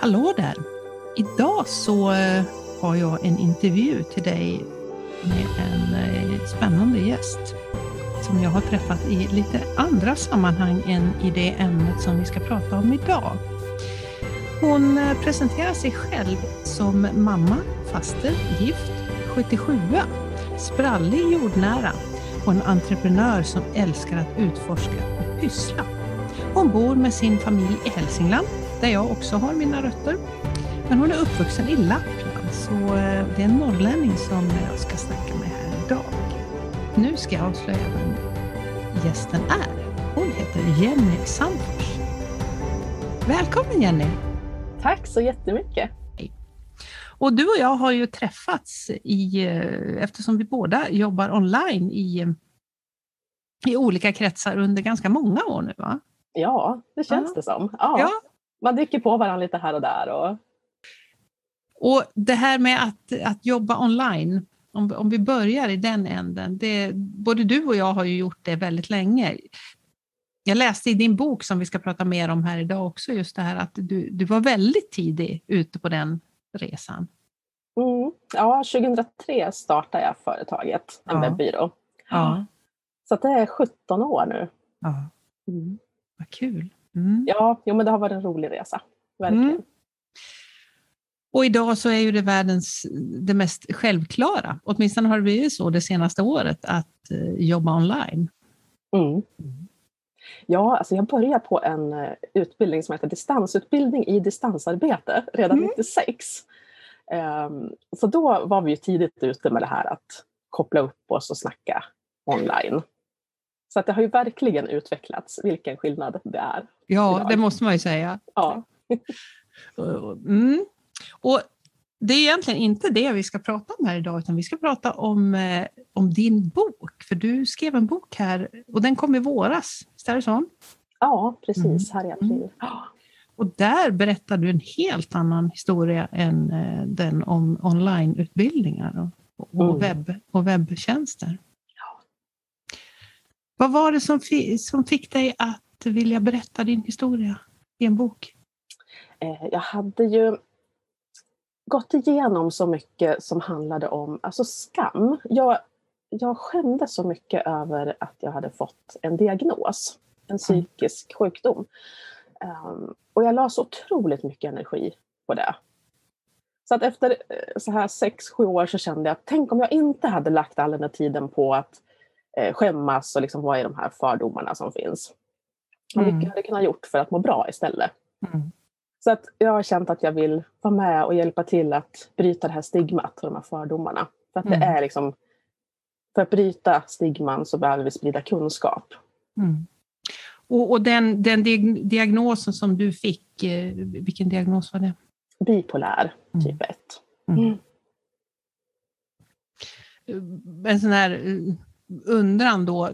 Hallå där! Idag så eh, har jag en intervju till dig med en eh, spännande gäst som jag har träffat i lite andra sammanhang än i det ämnet som vi ska prata om idag. Hon eh, presenterar sig själv som mamma, faster, gift, 77 sprallig, jordnära och en entreprenör som älskar att utforska och pyssla. Hon bor med sin familj i Hälsingland, där jag också har mina rötter. Men hon är uppvuxen i Lappland, så eh, det är en norrlänning som jag ska snacka med här idag. Nu ska jag avslöja vem gästen är. Hon heter Jenny Sandfors. Välkommen Jenny! Tack så jättemycket! Och du och jag har ju träffats i, eh, eftersom vi båda jobbar online i, i olika kretsar under ganska många år nu va? Ja, det känns ja. det som. Ja. ja. Man dyker på varandra lite här och där. Och... och det här med att, att jobba online, om, om vi börjar i den änden, det, både du och jag har ju gjort det väldigt länge. Jag läste i din bok som vi ska prata mer om här idag också, just det här att du, du var väldigt tidig ute på den resan. Mm. Ja, 2003 startade jag företaget, en ja. webbyrå. Ja. Så det är 17 år nu. Ja. Mm. Vad kul. Mm. Ja, jo, men det har varit en rolig resa. Verkligen. Mm. Och idag så är ju det världens, det mest självklara, åtminstone har det blivit så det senaste året, att uh, jobba online. Mm. Ja, alltså jag började på en uh, utbildning som heter distansutbildning i distansarbete redan mm. 96. Um, så då var vi ju tidigt ute med det här att koppla upp oss och snacka online. Så att det har ju verkligen utvecklats, vilken skillnad det är. Ja, idag. det måste man ju säga. Ja. mm. Och det är egentligen inte det vi ska prata om här idag, utan vi ska prata om, eh, om din bok. För du skrev en bok här och den kom i våras, är det så? Ja, precis, mm. här i april. Mm. Och där berättar du en helt annan historia än eh, den om onlineutbildningar och, och, mm. webb, och webbtjänster. Vad var det som, som fick dig att vilja berätta din historia i en bok? Eh, jag hade ju gått igenom så mycket som handlade om alltså skam. Jag, jag skämdes så mycket över att jag hade fått en diagnos, en mm. psykisk sjukdom. Um, och jag la så otroligt mycket energi på det. Så att efter eh, så här sex, sju år så kände jag att tänk om jag inte hade lagt all den här tiden på att eh, skämmas och liksom vad är de här fördomarna som finns. Och mycket mm. hade jag kunnat gjort för att må bra istället. Mm. Så att jag har känt att jag vill vara med och hjälpa till att bryta det här stigmat och de här fördomarna. För att mm. det är liksom, för att bryta stigman så behöver vi sprida kunskap. Mm. Och, och, den, den diagnosen som du fick, eh, vilken diagnos var det? Bipolär, mm. typ 1. Mm. En sån här eh, undran då,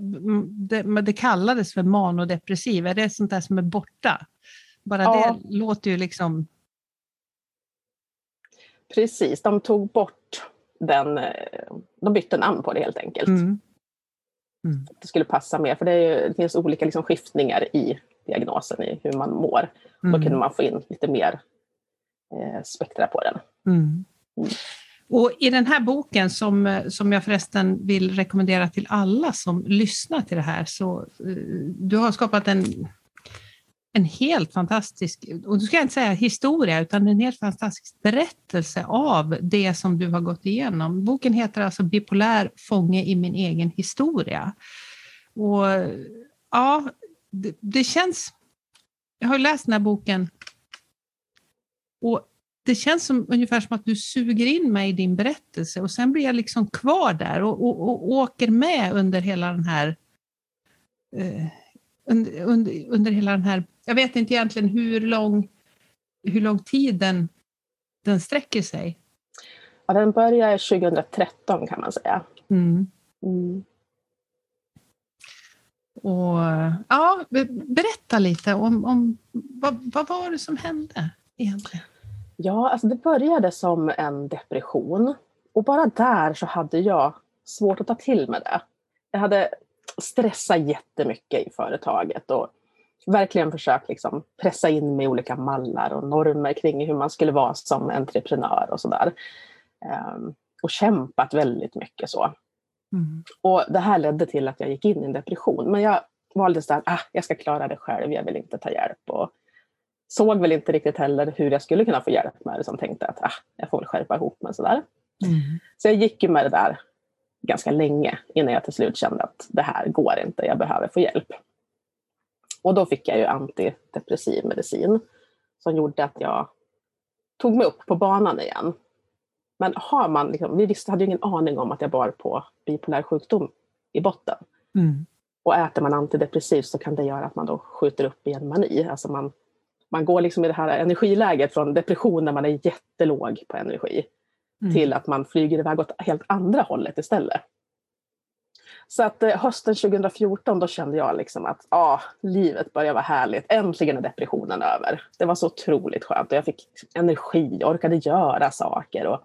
det, det kallades för manodepressiv, är det sånt där som är borta? Bara ja. det låter ju liksom... Precis, de tog bort den, eh, de bytte namn på det helt enkelt. Mm. Mm. Det skulle passa mer, för det, är, det finns olika liksom skiftningar i diagnosen, i hur man mår. Mm. Då kunde man få in lite mer eh, spektra på den. Mm. Och I den här boken, som, eh, som jag förresten vill rekommendera till alla som lyssnar till det här, så eh, du har skapat en, en helt fantastisk, och du ska jag inte säga historia, utan en helt fantastisk berättelse av det som du har gått igenom. Boken heter alltså Bipolär fånge i min egen historia. Och ja, det, det känns... Jag har läst den här boken och det känns som, ungefär som att du suger in mig i din berättelse och sen blir jag liksom kvar där och, och, och åker med under hela den här eh, under, under, under, hela den här, jag vet inte egentligen hur lång, hur lång tid den, den sträcker sig. Ja, den börjar 2013 kan man säga. Mm. Mm. Och, ja, berätta lite om, om vad, vad var det som hände egentligen? Ja, alltså det började som en depression och bara där så hade jag svårt att ta till mig det. Jag hade stressat jättemycket i företaget och verkligen försökt liksom pressa in mig i olika mallar och normer kring hur man skulle vara som entreprenör och sådär. Um, och kämpat väldigt mycket så. Mm. Och det här ledde till att jag gick in i en depression. Men jag valde att ah, jag ska klara det själv, jag vill inte ta hjälp. Och såg väl inte riktigt heller hur jag skulle kunna få hjälp med det, som tänkte att ah, jag får väl skärpa ihop mig sådär. Mm. Så jag gick ju med det där ganska länge innan jag till slut kände att det här går inte, jag behöver få hjälp. Och då fick jag ju antidepressiv medicin som gjorde att jag tog mig upp på banan igen. Men har man, liksom, vi visste, hade ju ingen aning om att jag bar på bipolär sjukdom i botten. Mm. Och äter man antidepressivt så kan det göra att man då skjuter upp i en mani. Alltså man, man går liksom i det här energiläget från depression när man är jättelåg på energi mm. till att man flyger iväg åt helt andra hållet istället. Så att eh, hösten 2014 då kände jag liksom att ah, livet börjar vara härligt. Äntligen är depressionen över. Det var så otroligt skönt och jag fick energi, jag orkade göra saker. Och,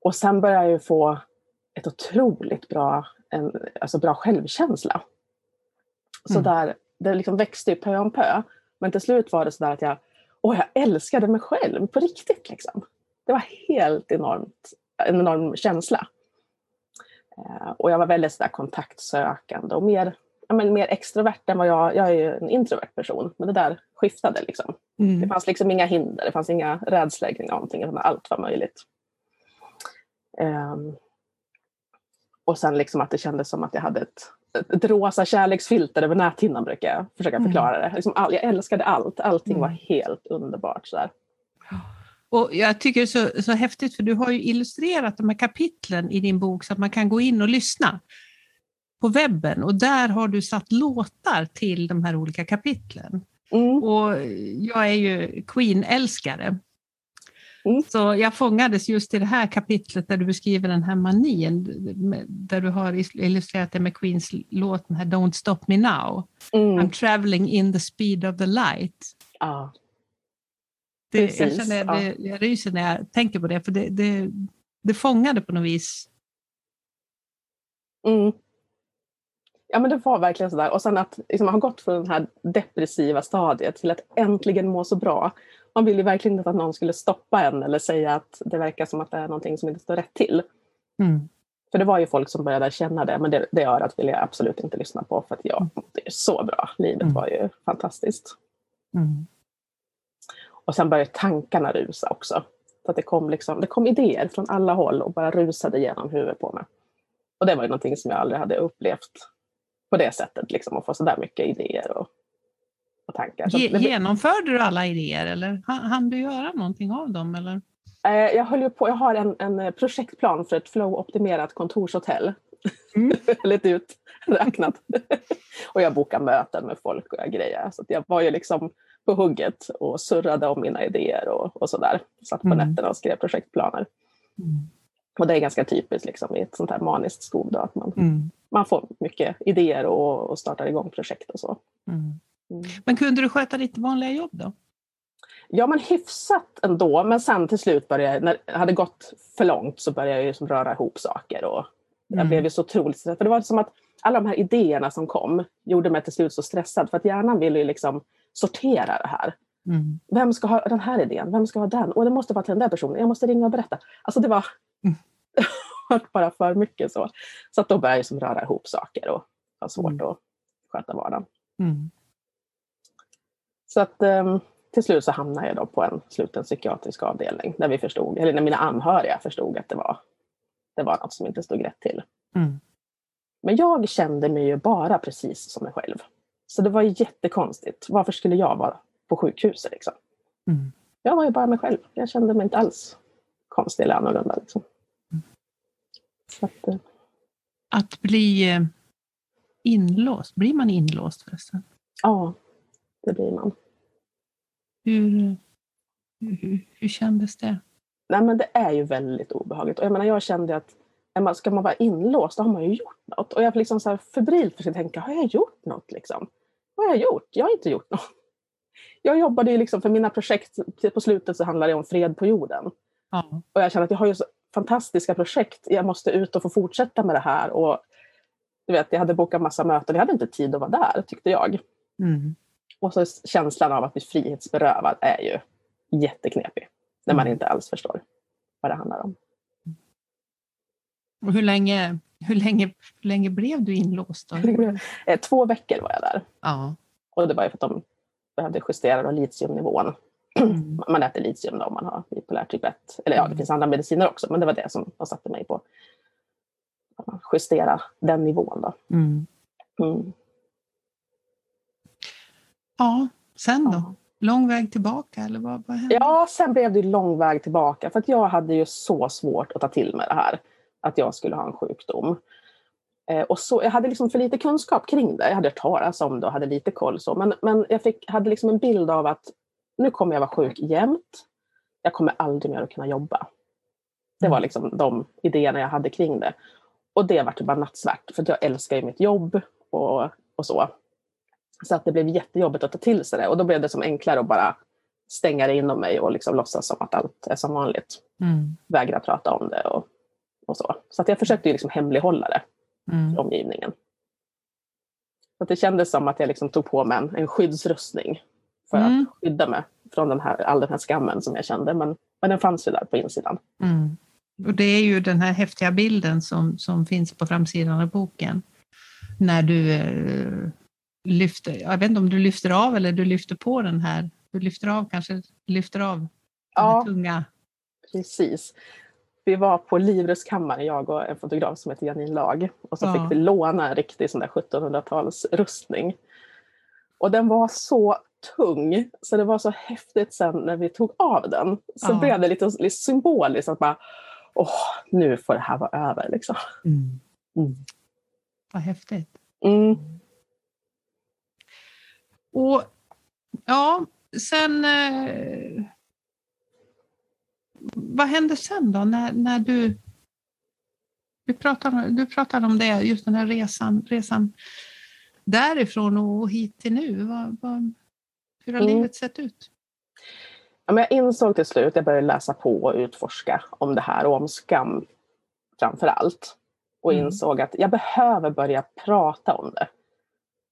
och sen började jag få ett otroligt bra, en, alltså bra självkänsla. Så mm. där, det liksom växte ju pö om pö. Men till slut var det så där att jag, åh, jag älskade mig själv på riktigt. Liksom. Det var helt enormt, en enorm känsla. Eh, och jag var väldigt så kontaktsökande och mer, men mer extrovert än vad jag, jag är ju en introvert person, men det där skiftade liksom. Mm. Det fanns liksom inga hinder, det fanns inga rädslor kring någonting, utan allt var möjligt. Um, och sen liksom att det kändes som att jag hade ett, ett, rosa kärleksfilter över näthinnan brukar jag försöka mm. förklara det. Liksom all, jag älskade allt, allting mm. var helt underbart. Sådär. Och jag tycker det är så, så häftigt för du har ju illustrerat de här kapitlen i din bok så att man kan gå in och lyssna på webben och där har du satt låtar till de här olika kapitlen. Mm. Och jag är ju Queen-älskare. Mm. Så jag fångades just i det här kapitlet där du beskriver den här manin, där du har illustrerat det med Queens låt, den här Don't stop me now. Mm. I'm traveling in the speed of the light. Ja. Det, jag känner, det, jag ryser när jag tänker på det, för det, det, det fångade på något vis. Mm. Ja men det var verkligen sådär. Och sen att liksom, har gått från det här depressiva stadiet till att äntligen må så bra. Man vill ju verkligen inte att någon skulle stoppa en eller säga att det verkar som att det är någonting som inte står rätt till. Mm. För det var ju folk som började känna det, men det, det örat vill jag absolut inte lyssna på för att jag det är så bra. Livet mm. var ju fantastiskt. Mm. Och sen började tankarna rusa också. Så att det, kom liksom, det kom idéer från alla håll och bara rusade genom huvudet på mig. Och det var ju någonting som jag aldrig hade upplevt på det sättet, liksom, att få sådär mycket idéer och, och tankar. Ge, genomförde du alla idéer eller hann du göra någonting av dem? Eller? Eh, jag, höll på, jag har en, en projektplan för ett flow-optimerat kontorshotell. Mm. Lite uträknat. och jag bokar möten med folk och jag grejer. Så jag var ju liksom på hugget och surrade om mina idéer och, och sådär. Satt på mm. nätterna och skrev projektplaner. Mm. Och det är ganska typiskt liksom, i ett sånt här maniskt skov då, att man, mm. man får mycket idéer och, och startar igång projekt och så. Mm. Mm. Men kunde du sköta ditt vanliga jobb då? Ja, men hyfsat ändå. Men sen till slut började jag, när det hade gått för långt så började jag liksom röra ihop saker. Och jag mm. blev ju så otroligt stressad. För det var som att alla de här idéerna som kom gjorde mig till slut så stressad. För att hjärnan ville ju liksom sortera det här. Mm. Vem ska ha den här idén? Vem ska ha den? Och det måste vara till den där personen. Jag måste ringa och berätta. Alltså det var mm. bara för mycket så. Så att då började jag som röra ihop saker och ha svårt mm. att sköta vardagen. Mm. Så att um, till slut så hamnade jag då på en sluten psykiatrisk avdelning där vi förstod, eller när mina anhöriga förstod att det var, det var något som inte stod rätt till. Mm. Men jag kände mig ju bara precis som mig själv. Så det var jättekonstigt. Varför skulle jag vara på sjukhuset? Liksom? Mm. Jag var ju bara mig själv. Jag kände mig inte alls konstig eller annorlunda. Liksom. Mm. Att, eh. att, bli eh, inlåst, blir man inlåst förresten? Ja, det blir man. Hur, hur, hur kändes det? Nej, men det är ju väldigt obehagligt. Och jag, menar, jag kände att ska man vara inlåst, då har man ju gjort något. Och jag liksom så här febrilt försökte tänka, har jag gjort något? Liksom? Vad har jag gjort? Jag har inte gjort något. Jag jobbade ju liksom, för mina projekt, på slutet så handlade det om fred på jorden. Ja. Och jag känner att jag har ju så fantastiska projekt, jag måste ut och få fortsätta med det här. Och du vet, jag hade bokat massa möten, jag hade inte tid att vara där tyckte jag. Mm. Och så känslan av att bli frihetsberövad är ju jätteknepig. När man inte alls förstår vad det handlar om. Och hur länge, hur länge, hur länge blev du inlåst? Då? Eh, två veckor var jag där. Ja. Och det var ju för att de behövde justera litiumnivån. Mm. Man äter litium då om man har bipolär typ 1. Eller ja, det Mm. finns andra mediciner också, men det var det som de satte mig på. Justera den nivån då. Mm. Mm. Ja, sen då? Ja. Lång väg tillbaka eller vad, vad hände? Ja, sen blev det lång väg tillbaka för att jag hade ju så svårt att ta till mig det här. Att jag skulle ha en sjukdom. Eh, och så, jag hade liksom för lite kunskap kring det. Jag hade hört talas om det och hade lite koll. Så. Men, men jag fick, hade liksom en bild av att nu kommer jag vara sjuk jämt. Jag kommer aldrig mer att kunna jobba. Det var liksom de idéerna jag hade kring det. Och det var bara nattsvart, för jag älskar ju mitt jobb och, och så. Så att det blev jättejobbigt att ta till sig det. Och då blev det som enklare att bara stänga det inom mig och liksom låtsas som att allt är som vanligt. Mm. Vägra prata om det och, och så. Så att jag försökte ju liksom hemlighålla det Mm. för omgivningen. Så det kändes som att jag liksom tog på mig en, en skyddsrustning för Mm. att skydda mig från den här, all den här skammen som jag kände. Men, men den fanns ju där på insidan. Mm. Och det är ju den här häftiga bilden som, som finns på framsidan av boken. När du eh, lyfter, jag vet inte om du lyfter av eller du lyfter på den här, du lyfter av kanske, lyfter av Ja. tunga. Precis. Vi var på Livrustkammaren, jag och en fotograf som heter Janine Lag. Och så Ja. fick vi låna en riktig sån där 1700-talsrustning. Och den var så tung, så det var så häftigt sen när vi tog av den. Så Ja. blev det lite, lite symboliskt att bara, åh, nu får det här vara över. Liksom. Mm. Mm. Vad häftigt. Mm. Och ja, sen... Eh, vad hände sen då när, när du... Du pratar, du pratar om det, just den här resan, resan därifrån och hit till nu. Vad, vad, hur har Mm. livet sett ut? Ja, men jag insåg till slut, jag började läsa på och utforska om det här och om skam framför allt. Och Mm. insåg att jag behöver börja prata om det.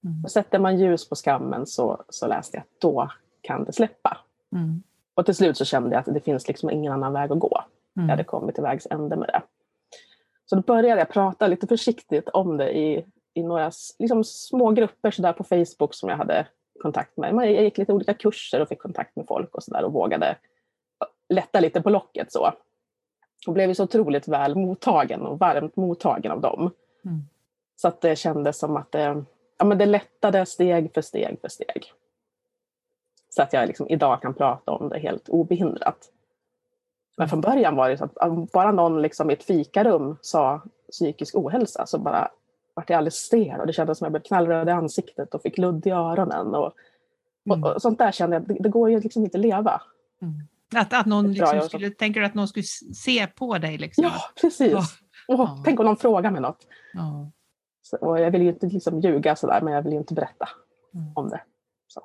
Mm. Och sätter man ljus på skammen så, så läste jag att då kan det släppa. Mm. Och till slut så kände jag att det finns liksom ingen annan väg att gå. Jag hade Mm. kommit till vägs ände med det. Så då började jag prata lite försiktigt om det i, i några liksom små grupper så där på Facebook som jag hade kontakt med. Jag gick lite olika kurser och fick kontakt med folk och, så där och vågade lätta lite på locket. så. Och blev ju så otroligt väl mottagen och varmt mottagen av dem. Mm. Så att det kändes som att det, ja, men det lättade steg för steg för steg. Så att jag liksom idag kan prata om det helt obehindrat. Men från början var det så att bara någon liksom i ett fikarum sa psykisk ohälsa så bara vart jag alldeles stel och det kändes som att jag blev knallröd i ansiktet och fick ludd i öronen. Och, Mm. och, och sånt där kände jag, det, det går ju liksom inte att leva. Mm. Att, att någon liksom skulle, tänker du att någon skulle se på dig? Liksom? Ja, precis. Ja. Åh, Ja. Tänk om någon frågar mig något. Och jag vill ju inte liksom ljuga sådär, men jag vill ju inte berätta Mm. om det. Så.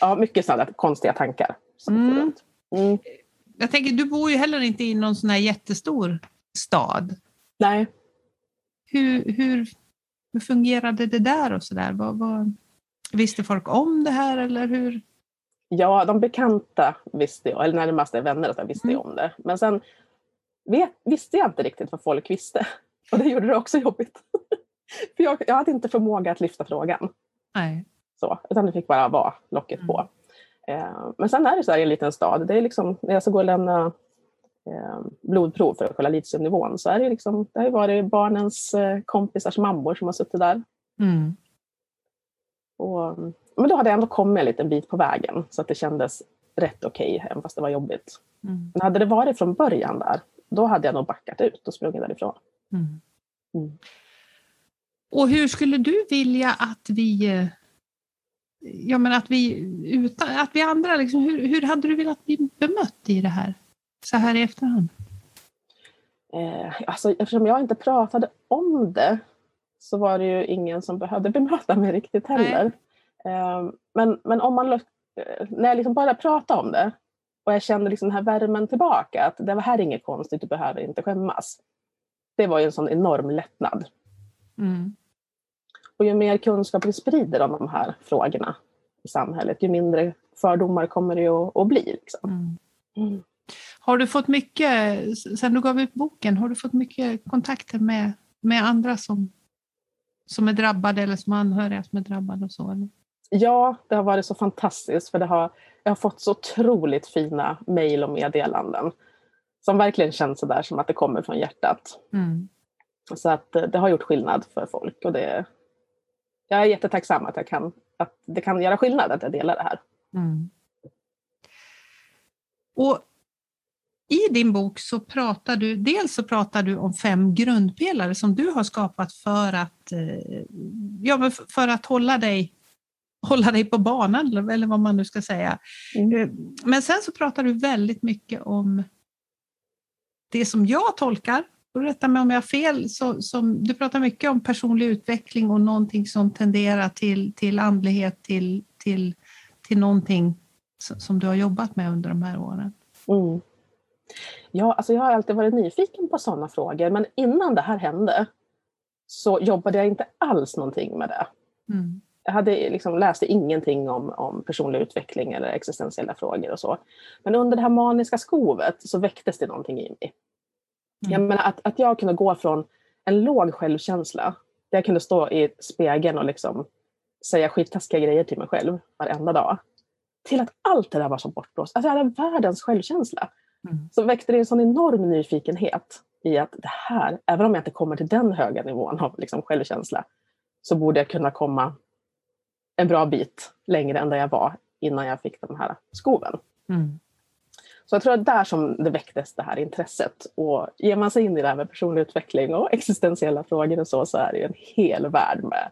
Ja, mycket sådana konstiga tankar. Mm. Mm. Jag tänker, du bor ju heller inte i någon sån här jättestor stad. Nej, Hur, hur, hur fungerade det där och sådär? Vad, vad, visste folk om det här eller hur? ja, de bekanta visste jag, eller närmaste vänner jag visste Mm. om det. Men sen vet, visste jag inte riktigt vad folk visste. Och det gjorde det också jobbigt. För jag, jag hade inte förmåga att lyfta frågan. Nej. Så, utan det fick bara vara locket Mm. på. Eh, men sen är det så här i en liten stad. Det är liksom, när jag ska gå och lämna eh, blodprov för att kolla litiumnivån så är det, liksom, det har ju varit barnens eh, kompisars mammor som har suttit där. Mm. Och, men då hade jag ändå kommit en liten bit på vägen så att det kändes rätt okej, även fast det var jobbigt. Mm. Men hade det varit från början där, då hade jag nog backat ut och sprungit därifrån. Mm. Och hur skulle du vilja att vi eh, Ja, men att vi, utan, att vi andra, liksom, hur, hur hade du velat bli bemött i det här? Så här i efterhand. Eh, alltså, eftersom jag inte pratade om det så var det ju ingen som behövde bemöta mig riktigt heller. Eh, men, men om man, eh, när jag liksom började prata om det och jag kände liksom den här värmen tillbaka, att det var här är inget konstigt, du behöver inte skämmas. Det var ju en sån enorm lättnad. Mm. Och ju mer kunskap vi sprider om de här frågorna, i samhället, ju mindre fördomar kommer det att, att bli. Liksom. Mm. Mm. Har du fått mycket, sen du gav ut boken, har du fått mycket kontakter med, med andra som, som är drabbade eller som anhöriga som är drabbade? Och så, eller? Ja, det har varit så fantastiskt för det har, jag har fått så otroligt fina mejl och meddelanden som verkligen känns sådär som att det kommer från hjärtat. Mm. Så att eh, det har gjort skillnad för folk och det, jag är jättetacksam att, jag kan, att det kan göra skillnad att jag delar det här. Mm. Och i din bok så pratar du, dels så pratar du om fem grundpelare som du har skapat för att, eh, ja, för att hålla dig hålla dig på banan, eller vad man nu ska säga. Mm. Eh, men sen så pratar du väldigt mycket om det som jag tolkar, och rätta mig om jag har fel, så, som, du pratar mycket om personlig utveckling och någonting som tenderar till, till andlighet, till, till, till någonting som du har jobbat med under de här åren. Mm. Ja, alltså jag har alltid varit nyfiken på sådana frågor, men innan det här hände så jobbade jag inte alls någonting med det. Mm. Jag hade liksom läste ingenting om, om personlig utveckling eller existentiella frågor och så. Men under det här maniska skovet så väcktes det någonting i mig. Mm. Jag menar att, att jag kunde gå från en låg självkänsla, där jag kunde stå i spegeln och liksom säga skittaskiga grejer till mig själv varenda dag, till att allt det där var så bortblåst. Alltså jag hade världens självkänsla. Mm. Så väckte det en sån enorm nyfikenhet i att det här, även om jag inte kommer till den höga nivån av liksom självkänsla, så borde jag kunna komma en bra bit längre än där jag var innan jag fick den här skoven. Mm. Så jag tror att där som det väcktes det här intresset. Och ger man sig in i det här med personlig utveckling och existentiella frågor och så, så är det en hel värld med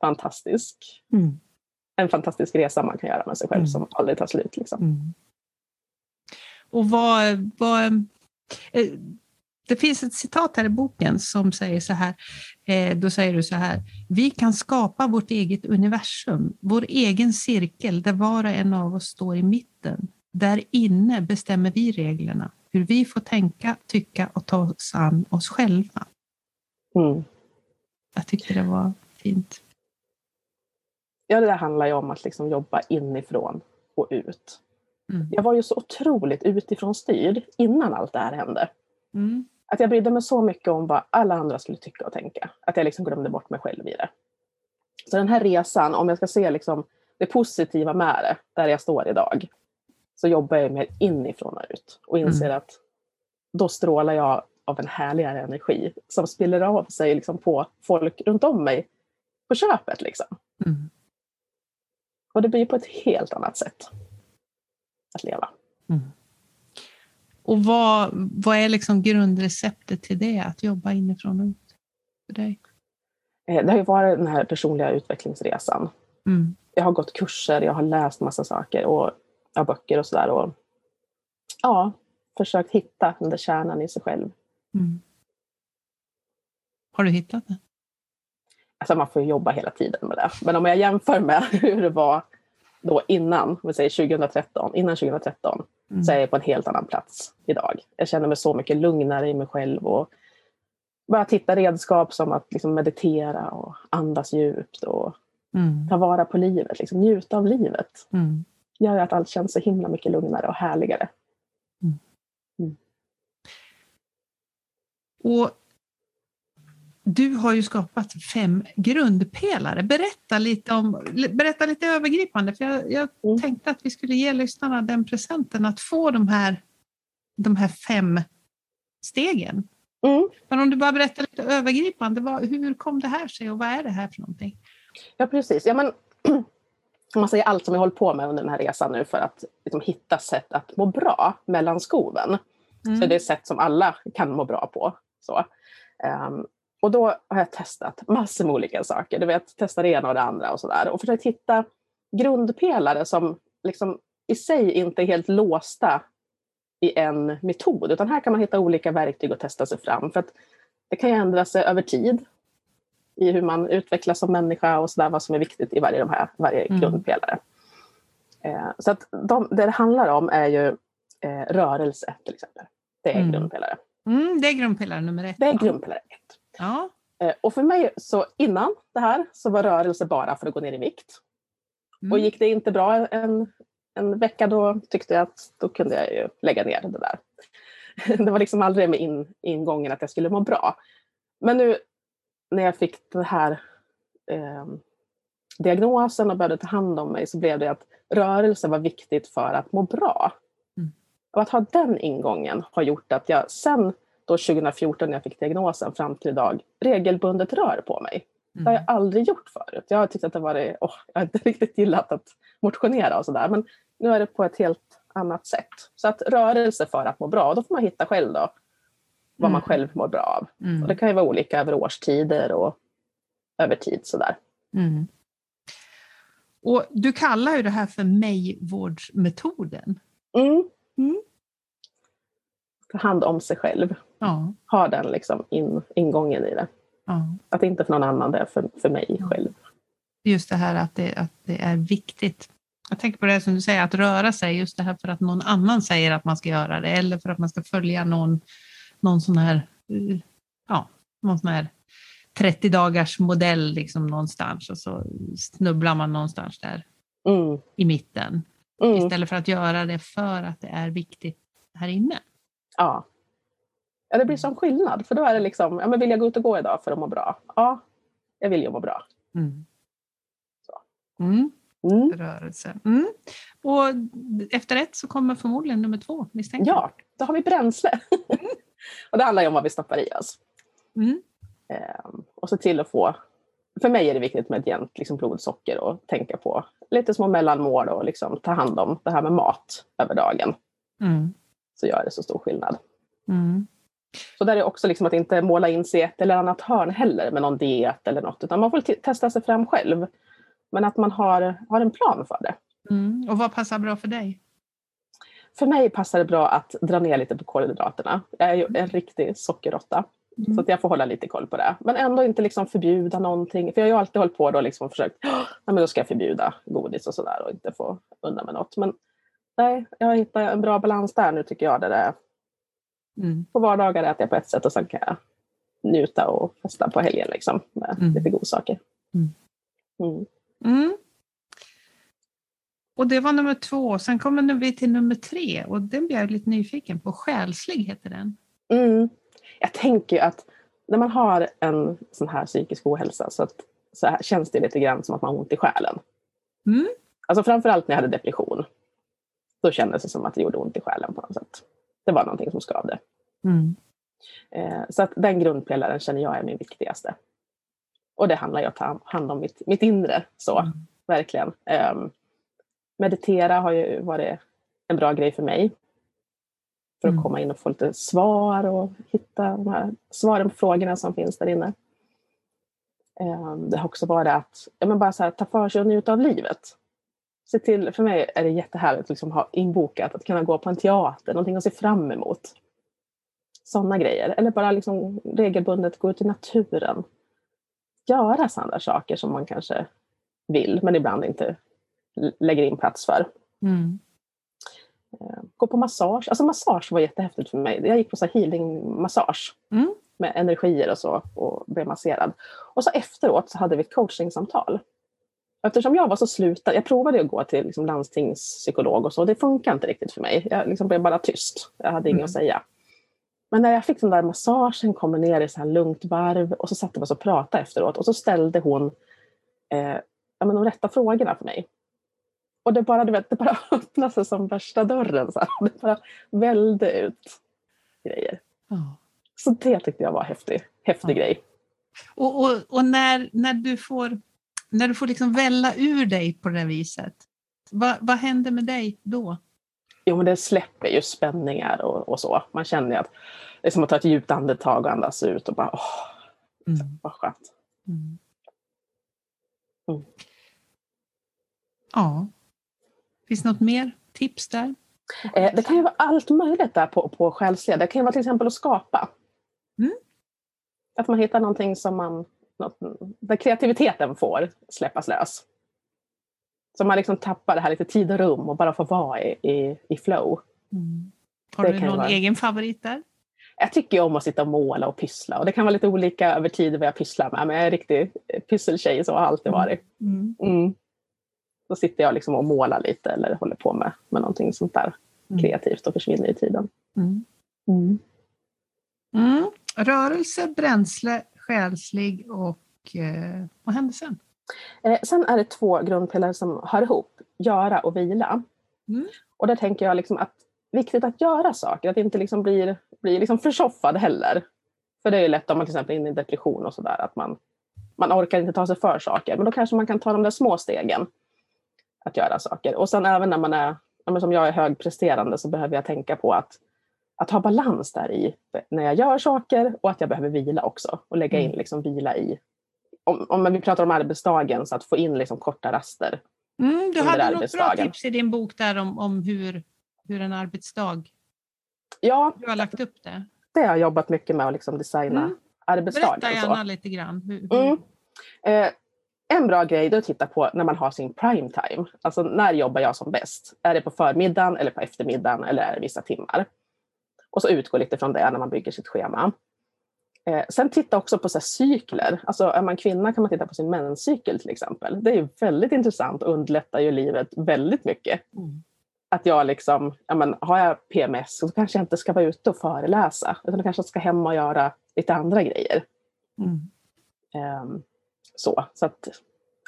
fantastisk, mm. en fantastisk resa man kan göra med sig själv mm. som aldrig tar slut. Liksom. Mm. Och vad, vad, eh, det finns ett citat här i boken som säger så här, eh, då säger du så här, vi kan skapa vårt eget universum, vår egen cirkel där var och en av oss står i mitten. Där inne bestämmer vi reglerna, hur vi får tänka, tycka och ta oss an oss själva. Mm. Jag tycker det var fint. Ja, det där handlar ju om att liksom jobba inifrån och ut. Mm. Jag var ju så otroligt utifrån styrd innan allt det här hände. Mm. Att jag brydde mig så mycket om vad alla andra skulle tycka och tänka. Att jag liksom glömde bort mig själv i det. Så den här resan, om jag ska se liksom det positiva med det, där jag står idag, så jobbar jag mer inifrån och ut och inser mm. att då strålar jag av en härligare energi som spiller av sig liksom på folk runt om mig på köpet. Liksom. Mm. Och det blir på ett helt annat sätt att leva. Mm. Och vad, vad är liksom grundreceptet till det, att jobba inifrån och ut för dig? Eh, det har ju varit den här personliga utvecklingsresan. Mm. Jag har gått kurser, jag har läst massa saker och ja, böcker och sådär. Och ja, försökt hitta den där kärnan i sig själv. Mm. Har du hittat det? Alltså man får jobba hela tiden med det. Men om jag jämför med hur det var då innan, vi säger 2013, innan 2013, mm. så är jag på en helt annan plats idag. Jag känner mig så mycket lugnare i mig själv och bara hitta redskap som att liksom meditera och andas djupt och mm. ta vara på livet, liksom njuta av livet. Mm. Gör att allt känns så himla mycket lugnare och härligare. Mm. Mm. Och du har ju skapat fem grundpelare. Berätta lite, om, berätta lite övergripande, för jag, jag mm. tänkte att vi skulle ge lyssnarna den presenten att få de här, de här fem stegen. Mm. Men om du bara berättar lite övergripande, vad, hur kom det här sig och vad är det här för någonting? Ja precis, ja, men, man säger allt som jag hållit på med under den här resan nu för att liksom, hitta sätt att må bra mellan skoven. Mm. Så det är sätt som alla kan må bra på. Så. Um, och då har jag testat massor med olika saker. Du vet, testa det ena och det andra och sådär. Och försökt hitta grundpelare som liksom i sig inte är helt låsta i en metod. Utan här kan man hitta olika verktyg och testa sig fram. För att det kan ju ändra sig över tid i hur man utvecklas som människa och sådär, vad som är viktigt i varje, de här, varje mm. grundpelare. Eh, så att de, det det handlar om är ju eh, rörelse till exempel. Det är mm. grundpelare. Mm, det är grundpelare nummer ett. Det är grundpelare ett. Ja. Eh, och för mig, så innan det här, så var rörelse bara för att gå ner i vikt. Och gick det inte bra en, en vecka då tyckte jag att då kunde jag ju lägga ner det där. Det var liksom aldrig med in, ingången att jag skulle må bra. Men nu när jag fick den här eh, diagnosen och började ta hand om mig så blev det att rörelse var viktigt för att må bra. Mm. Och att ha den ingången har gjort att jag sen då 2014 när jag fick diagnosen fram till idag regelbundet rör på mig. Det har jag Mm. aldrig gjort förut. Jag har tyckt att det varit, åh, jag har inte riktigt gillat att motionera och sådär. Men nu är det på ett helt annat sätt. Så att rörelse för att må bra, då får man hitta själv då vad man Mm. själv mår bra av. Mm. Och det kan ju vara olika över årstider och över tid sådär. Mm. Och du kallar ju det här för mig-vårdsmetoden. Mm. Mm. Ta hand om sig själv. Ja, Ha den liksom in, ingången i det. ja. Att inte för någon annan, det är för, för mig Ja. själv. Just det här att det, att det är viktigt. Jag tänker på det som du säger, att röra sig, just det här för att någon annan säger att man ska göra det, eller för att man ska följa någon, någon sån här, ja, någon sån här 30 dagars modell liksom någonstans och så snubblar man någonstans där Mm. i mitten. Mm. Istället för att göra det för att det är viktigt här inne. Ja. ja, det blir sån skillnad. För då är det liksom, ja, men vill jag gå ut och gå idag för att må bra? Ja, jag vill ju må bra. Mm. Mm. Mm. Rörelse. Mm. Och efter ett så kommer förmodligen nummer två, misstänker. Ja, då har vi bränsle. Och det handlar ju om vad vi stoppar i oss. Mm. Ehm, och se till att få... För mig är det viktigt med ett jämnt liksom, blodsocker och tänka på lite små mellanmål och liksom, ta hand om det här med mat över dagen. Mm. Så gör det så stor skillnad. Mm. Så där är också liksom att inte måla in sig i ett eller annat hörn heller med någon diet eller något, utan man får te- testa sig fram själv. Men att man har, har en plan för det. Mm. Och vad passar bra för dig? För mig passar det bra att dra ner lite på kolhydraterna. Jag är ju en riktig sockerråtta. Mm. Så att jag får hålla lite koll på det. Men ändå inte liksom förbjuda någonting. För jag har ju alltid hållit på då liksom och försökt, "Åh, nej men då ska jag förbjuda godis och sådär och inte få undan med något. Men nej, jag har hittat en bra balans där nu tycker jag. Där det är, Mm. på vardagar äter jag på ett sätt och sen kan jag njuta och festa på helgen liksom med Mm. lite godsaker. Mm. Och det var nummer två. Sen kommer vi till nummer tre och den blir jag lite nyfiken på. Själslig heter den. Mm. Jag tänker ju att när man har en sån här psykisk ohälsa så, att, så här, känns det lite grann som att man har ont i själen. Mm. Alltså framförallt när jag hade depression. Då kändes det som att det gjorde ont i själen på något sätt. Det var någonting som skavde. Mm. Eh, så att den grundpelaren känner jag är min viktigaste. Och det handlar ju om att ta hand om mitt, mitt inre. Så, Mm. verkligen. Ehm, meditera har ju varit en bra grej för mig. För att Mm. komma in och få lite svar och hitta de här svaren på frågorna som finns där inne. Ehm, det har också varit att ja, men bara så här, ta för sig och njuta av livet. Se till, för mig är det jättehärligt att liksom ha inbokat att kunna gå på en teater, någonting att se fram emot. Sådana grejer. Eller bara liksom regelbundet gå ut i naturen. Göra sådana saker som man kanske vill men ibland inte lägger in plats för. Mm. Eh, Gå på massage. Alltså massage var jättehäftigt för mig. Jag gick på så healing-massage Mm. med energier och så och blev masserad. Och så efteråt så hade vi ett coachingsamtal. Eftersom jag var så slutad, jag provade att gå till liksom landstingspsykolog och så, det funkar inte riktigt för mig. Jag liksom blev bara tyst, jag hade inget Mm. att säga. Men när jag fick den där massagen, kommer ner i så här lugnt varv och så satte vi oss och pratade efteråt och så ställde hon eh, ja, men de rätta frågorna för mig. Och det bara, du vet, det bara öppnade sig som värsta dörren. Så här. Det bara välde ut grejer. Ja. Så det tyckte jag var häftig, häftig Ja. grej. Och, och, och när, när du får, när du får liksom välla ur dig på det viset, vad, vad händer med dig då? Jo, men det släpper ju spänningar och, och så. Man känner att det är som att ta ett djupt andetag och andas ut och bara åh, Mm. vad skönt. Mm. Mm. Ja. Finns något mer tips där? Eh, det kan ju vara allt möjligt där på, på själsliga. Det kan ju vara till exempel att skapa. Mm. Att man hittar någonting som man, något, där kreativiteten får släppas lös. Så man liksom tappar det här lite tid och rum och bara får vara i, i, i flow. Mm. Har Det du någon vara- egen favorit där? Jag tycker om att sitta och måla och pyssla och det kan vara lite olika över tid vad jag pysslar med. Men jag är en riktig pysseltjej så har jag alltid varit. Mm. Mm. Då sitter jag liksom och målar lite eller håller på med, med någonting sånt där Mm. kreativt och försvinner i tiden. Mm. Mm. Mm. Rörelse, bränsle, själslig och eh, vad händer sen? Eh, sen är det två grundpelare som hör ihop, göra och vila. Mm. Och där tänker jag liksom att viktigt att göra saker, att inte liksom blir, blir liksom försoffad heller. För det är ju lätt om man till exempel är inne i depression och sådär, att man, man orkar inte ta sig för saker. Men då kanske man kan ta de där små stegen att göra saker. Och sen även när man är, som jag är högpresterande så behöver jag tänka på att, att ha balans där i när jag gör saker och att jag behöver vila också. Och lägga in Mm. liksom vila i om, om vi pratar om arbetsdagen, så att få in liksom korta raster. Mm, du hade något bra tips i din bok där om, om hur, hur en arbetsdag, Ja, du har lagt upp det. det har jag jobbat mycket med att liksom designa Mm. arbetsdagen. Berätta gärna lite grann. Hur, hur, Mm. Eh, en bra grej är att titta på när man har sin prime time. Alltså när jobbar jag som bäst? Är det på förmiddagen eller på eftermiddagen eller är det vissa timmar? Och så utgå lite från det när man bygger sitt schema. Eh, sen titta också på så cykler. Alltså är man kvinna kan man titta på sin menscykel till exempel. Det är ju väldigt intressant och underlättar ju livet väldigt mycket. Mm. Att jag liksom, ja men, har jag PMS så kanske jag inte ska vara ute och föreläsa. Utan jag kanske ska hem och göra lite andra grejer. Mm. Ehm, så så att,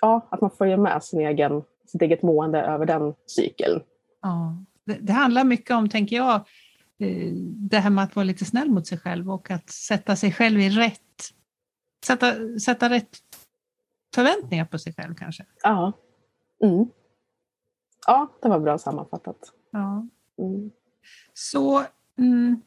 ja, att man ju med sin egen, sitt eget mående över den cykeln. Ja. Det, det handlar mycket om, tänker jag, eh, det här med att vara lite snäll mot sig själv och att sätta sig själv i rätt, sätta, sätta rätt förväntningar på sig själv kanske. Ja. Mm. Ja, det var bra sammanfattat. Ja. Mm. Så, mm,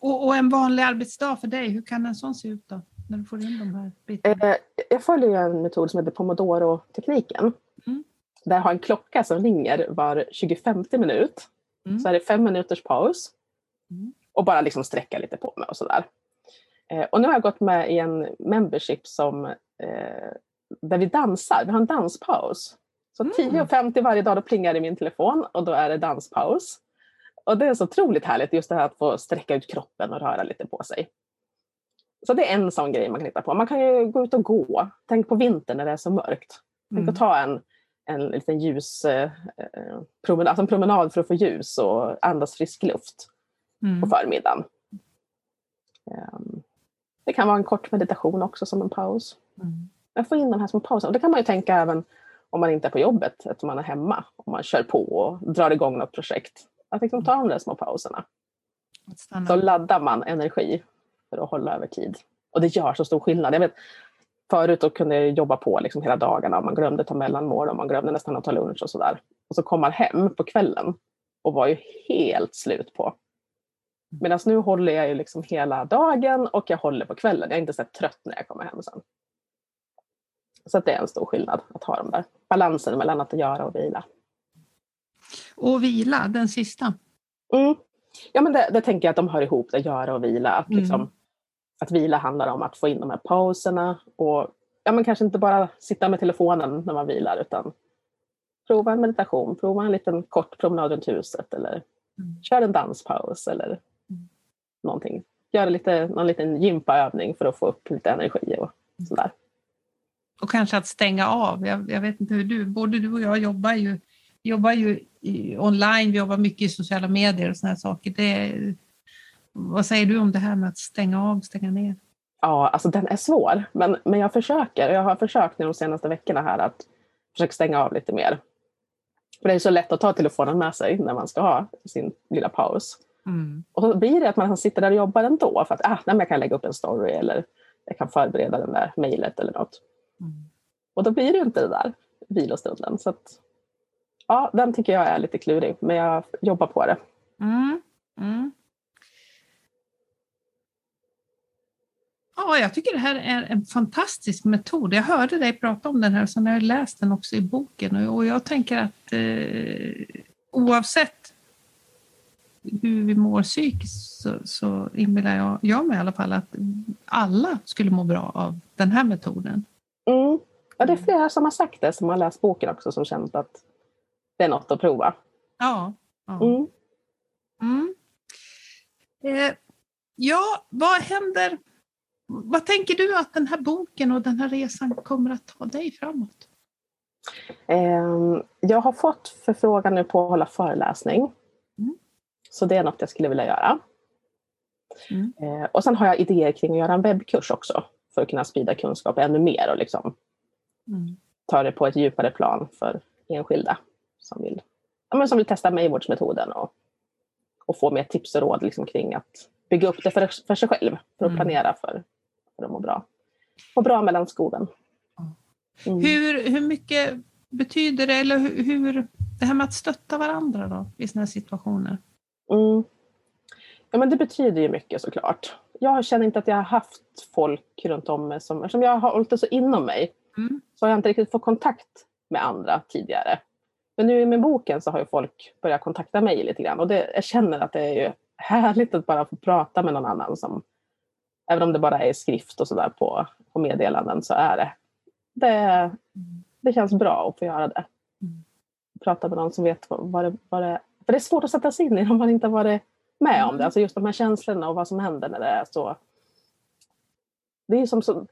och, och en vanlig arbetsdag för dig, hur kan en sån se ut då? När du får in de här bitarna? Eh, jag följer en metod som heter Pomodoro-tekniken. Mm. Där jag har en klocka som ringer var 25 minut. Mm. Så är det fem minuters paus. Mm. Och bara liksom sträcka lite på mig och sådär. Eh, och nu har jag gått med i en membership som, eh, där vi dansar. Vi har en danspaus. Så Mm. 10.50 varje dag då plingar det i min telefon och då är det danspaus. Och det är så otroligt härligt just det här att få sträcka ut kroppen och röra lite på sig. Så det är en sån grej man kan hitta på. Man kan ju gå ut och gå. Tänk på vintern när det är så mörkt. Tänk Mm. att ta en, en liten ljus eh, eh, promenad, alltså en promenad för att få ljus och andas frisk luft Mm. på förmiddagen. Ehm, Det kan vara en kort meditation också som en paus. Mm. Men få in de här små pauserna. Och det kan man ju tänka även om man inte är på jobbet, att man är hemma. Om man kör på och drar igång något projekt. Att liksom ta de där små pauserna. Så laddar man energi för att hålla över tid. Och det gör så stor skillnad. Jag vet, förut då kunde jag jobba på liksom hela dagarna och man glömde ta mellanmål och man glömde nästan att ta lunch och sådär. Och så kom man hem på kvällen och var ju helt slut på. Medan nu håller jag ju liksom hela dagen och jag håller på kvällen. Jag är inte så trött när jag kommer hem sen. Så det är en stor skillnad att ha de där balansen mellan att göra och vila. Och vila, den sista. Mm. Ja, men det, det tänker jag att de hör ihop, det göra och vila. Att, Mm. Att vila handlar om att få in de här pauserna och ja, men kanske inte bara sitta med telefonen när man vilar utan prova en meditation, prova en liten kort promenad runt huset eller Mm. kör en danspaus eller Mm. någonting. Gör lite, någon liten gympaövning för att få upp lite energi och sådär. Och kanske att stänga av. Jag, jag vet inte hur du, både du och jag jobbar ju, jobbar ju online, vi jobbar mycket i sociala medier och sådana saker. Det, vad säger du om det här med att stänga av, stänga ner? Ja, alltså den är svår. Men, men jag försöker. Jag har försökt nu de senaste veckorna här att försöka stänga av lite mer. För det är så lätt att ta telefonen med sig när man ska ha sin lilla paus. Mm. Och så blir det att man sitter där och jobbar ändå för att ah, nej, jag kan lägga upp en story eller jag kan förbereda den där mejlet eller något. Mm. Och då blir det inte det där vilostunden. Så att, ja, den tycker jag är lite klurig, men jag jobbar på det. Mm. Ja, jag tycker det här är en fantastisk metod. Jag hörde dig prata om den här och sen har jag läst den också i boken och, och jag tänker att eh, oavsett hur vi mår psykiskt så, så inbillar jag, jag mig i alla fall att alla skulle må bra av den här metoden. Mm. Ja, det är flera som har sagt det, som har läst boken också, som känt att det är något att prova. Ja. ja. Mm. Mm. Eh, ja, vad händer? Vad tänker du att den här boken och den här resan kommer att ta dig framåt? Eh, jag har fått förfrågan nu på att hålla föreläsning. Mm. Så det är något jag skulle vilja göra. Mm. Eh, och sen har jag idéer kring att göra en webbkurs också för att kunna sprida kunskap ännu mer och liksom Mm. ta det på ett djupare plan för enskilda som vill, ja, men som vill testa Maywatch-metoden och, och få mer tips och råd liksom kring att bygga upp det för, för sig själv, för att Mm. planera för, för att må bra. Må bra mellan skoven. Mm. Hur, hur mycket betyder det, eller hur, hur, det här med att stötta varandra då, i sådana här situationer? Mm. Ja, men det betyder ju mycket såklart. Jag känner inte att jag har haft folk runt om mig som, eftersom jag har hållit det så inom mig, Mm. så har jag inte riktigt fått kontakt med andra tidigare. Men nu med boken så har ju folk börjat kontakta mig lite grann och det, jag känner att det är ju härligt att bara få prata med någon annan som, även om det bara är skrift och sådär på, på meddelanden så är det, det, det känns bra att få göra det. Mm. Prata med någon som vet vad, det, vad det För det är svårt att sätta sig in i om man inte har varit med om Mm. det. Alltså just de här känslorna och vad som händer när det är så det är som så,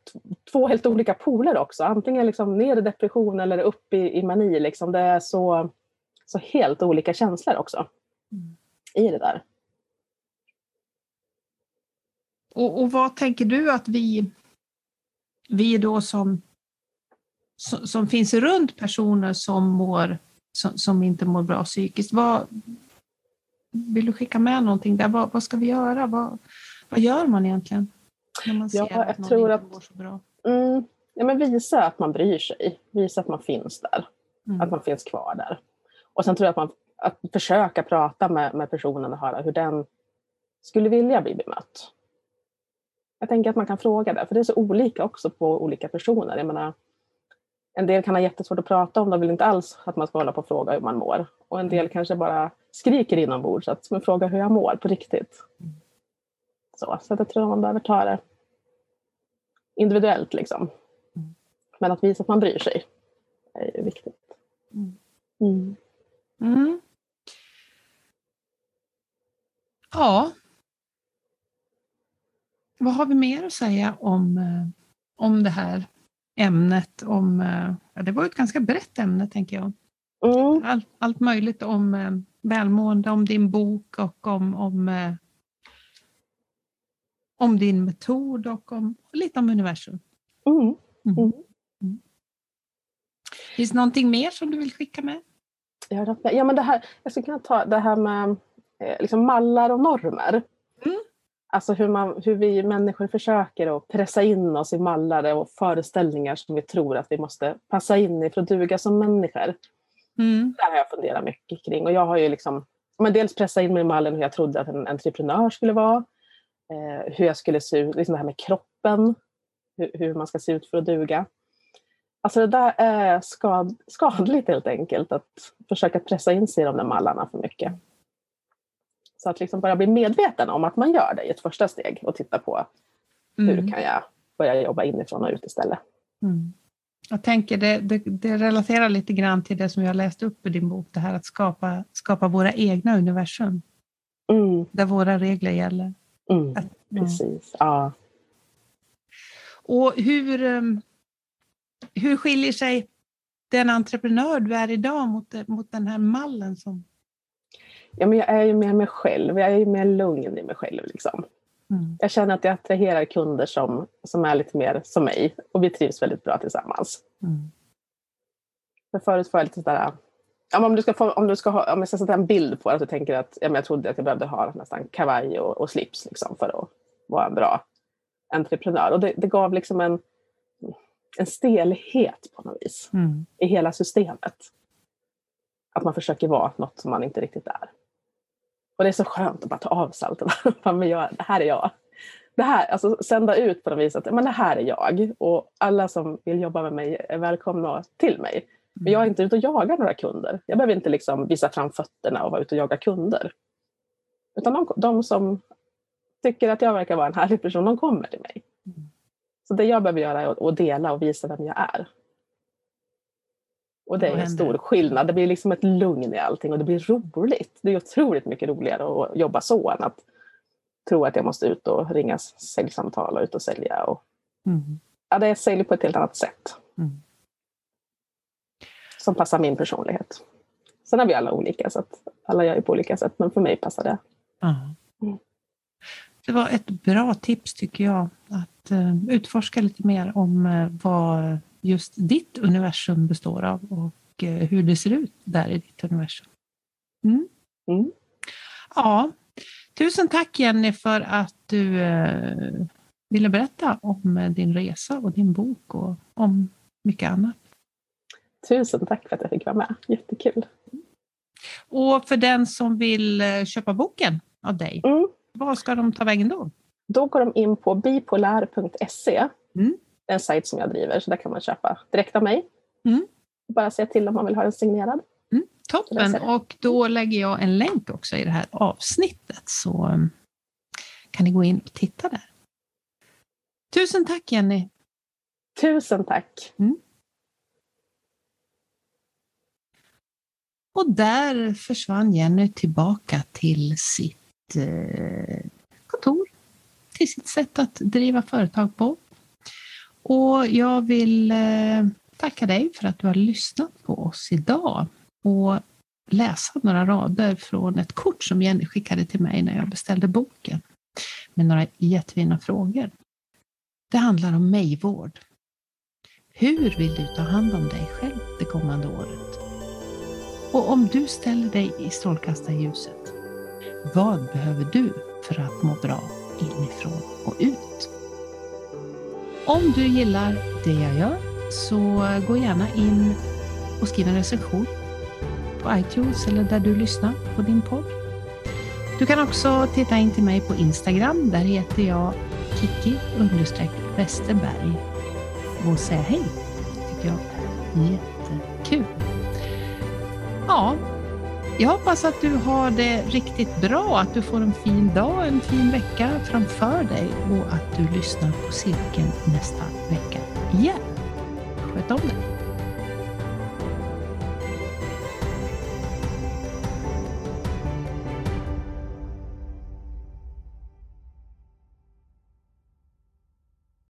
två helt olika poler också. Antingen liksom ner i depression eller upp i, i mani. Liksom. Det är så, så helt olika känslor också Mm. i det där. Och, och vad tänker du att vi, vi då som, som, som finns runt personer som, mår, som, som inte mår bra psykiskt, vad, vill du skicka med någonting där? Vad, vad ska vi göra? Vad, vad gör man egentligen? När man ser Ja, jag att någon tror inte att- mår så bra. Mm. Ja, men visa att man bryr sig. Visa att man finns där. Mm. Att man finns kvar där. Och sen tror jag att man att försöka prata med, med personen och höra hur den skulle vilja bli bemött. Jag tänker att man kan fråga det, för det är så olika också på olika personer. Jag menar, en del kan ha jättesvårt att prata om, de vill inte alls att man ska hålla på och fråga hur man mår. Och en del kanske bara skriker inombords, så att man frågar hur jag mår på riktigt. Så, så att jag tror man behöver ta det individuellt. Liksom. Mm. Men att visa att man bryr sig är ju viktigt. Mm. Mm. Mm. Ja. Vad har vi mer att säga om, eh, om det här ämnet? Om, eh, ja, det var ett ganska brett ämne, tänker jag. Mm. Allt, allt möjligt om eh, välmående, om din bok och om, om, om din metod och om, lite om universum. Mm. Mm. Mm. Finns det någonting mer som du vill skicka med? Ja, men det här, jag skulle kunna ta det här med liksom mallar och normer. Alltså hur, man, hur vi människor försöker att pressa in oss i mallar och föreställningar som vi tror att vi måste passa in i för att duga som människor. Mm. Det här har jag funderat mycket kring. Och jag har ju liksom, men dels pressat in mig i mallen hur jag trodde att en entreprenör skulle vara. Eh, hur jag skulle se ut, liksom det här med kroppen. Hur, hur man ska se ut för att duga. Alltså det där är skad, skadligt helt enkelt. Att försöka pressa in sig i de där mallarna för mycket. Så att liksom bara bli medveten om att man gör det i ett första steg och titta på hur Mm. kan jag börja jobba inifrån och ut istället. Mm. Jag tänker det, det, det relaterar lite grann till det som jag läst upp i din bok, det här att skapa, skapa våra egna universum, Mm, där våra regler gäller. mm, Ja. precis. Ja. Och hur, um, hur skiljer sig den entreprenör du är idag mot, mot den här mallen? Som, Ja, men jag är ju mer mig själv. Jag är ju mer lugn i mig själv. Liksom. mm. Jag känner att jag attraherar kunder som, som är lite mer som mig. Och vi trivs väldigt bra tillsammans. Mm. För förut var jag lite sådär... Ja, om, du ska få, om, du ska ha, om jag ska sätta en bild på det så tänker jag att ja, men jag trodde att jag behövde ha nästan kavaj och, och slips liksom, för att vara en bra entreprenör. Och det, det gav liksom en, en stelhet på något vis Mm. i hela systemet. Att man försöker vara något som man inte riktigt är. Och det är så skönt att bara ta av sig allt men jag, det här är jag. Det här, alltså sända ut på något vis att men det här är jag. Och alla som vill jobba med mig är välkomna till mig. Men jag är inte ute och jagar några kunder. Jag behöver inte liksom visa fram fötterna och vara ute och jaga kunder. Utan de, de som tycker att jag verkar vara en härlig person, de kommer till mig. Mm. Så det jag behöver göra är att dela och visa vem jag är. Och det är en stor skillnad. Det blir liksom ett lugn i allting och det blir roligt. Det är otroligt mycket roligare att jobba så än att tro att jag måste ut och ringa säljsamtal och ut och sälja. Och, Mm. ja, det är sälj på ett helt annat sätt. Mm. som passar min personlighet. Sen är vi alla olika, så att alla gör ju på olika sätt, men för mig passar det. Mm. Det var ett bra tips tycker jag, att uh, utforska lite mer om uh, vad just ditt universum består av och uh, hur det ser ut där i ditt universum. Mm. Mm. Ja, tusen tack Jenny för att du ville berätta om din resa och din bok och om mycket annat. Tusen tack för att jag fick vara med. Jättekul. Och för den som vill köpa boken av dig, Mm. vad ska de ta vägen då? Då går de in på bipolär.se. Mm. En sajt som jag driver, så där kan man köpa direkt av mig. Mm. Bara säga till om man vill ha den signerad. Toppen! läser det. Och då lägger jag en länk också i det här avsnittet så um, kan ni gå in och titta där. Tusen tack Jenny! Tusen tack! Och där försvann Jenny tillbaka till sitt eh, kontor, till sitt sätt att driva företag på. Och jag vill eh, tacka dig för att du har lyssnat på oss idag och läsa några rader från ett kort som Jenny skickade till mig när jag beställde boken med några jättefina frågor. Det handlar om mig-vård. Hur vill du ta hand om dig själv det kommande året? Och om du ställer dig i strålkastarljuset, vad behöver du för att må bra inifrån och ut? Om du gillar det jag gör så gå gärna in och skriv en recension på iTunes eller där du lyssnar på din podd. Du kan också titta in till mig på Instagram. Där heter jag Kiki Westerberg och säga hej. Det tycker jag är jättekul. Ja, jag hoppas att du har det riktigt bra, att du får en fin dag, en fin vecka framför dig och att du lyssnar på cirkeln nästa vecka igen. Sköt om dig!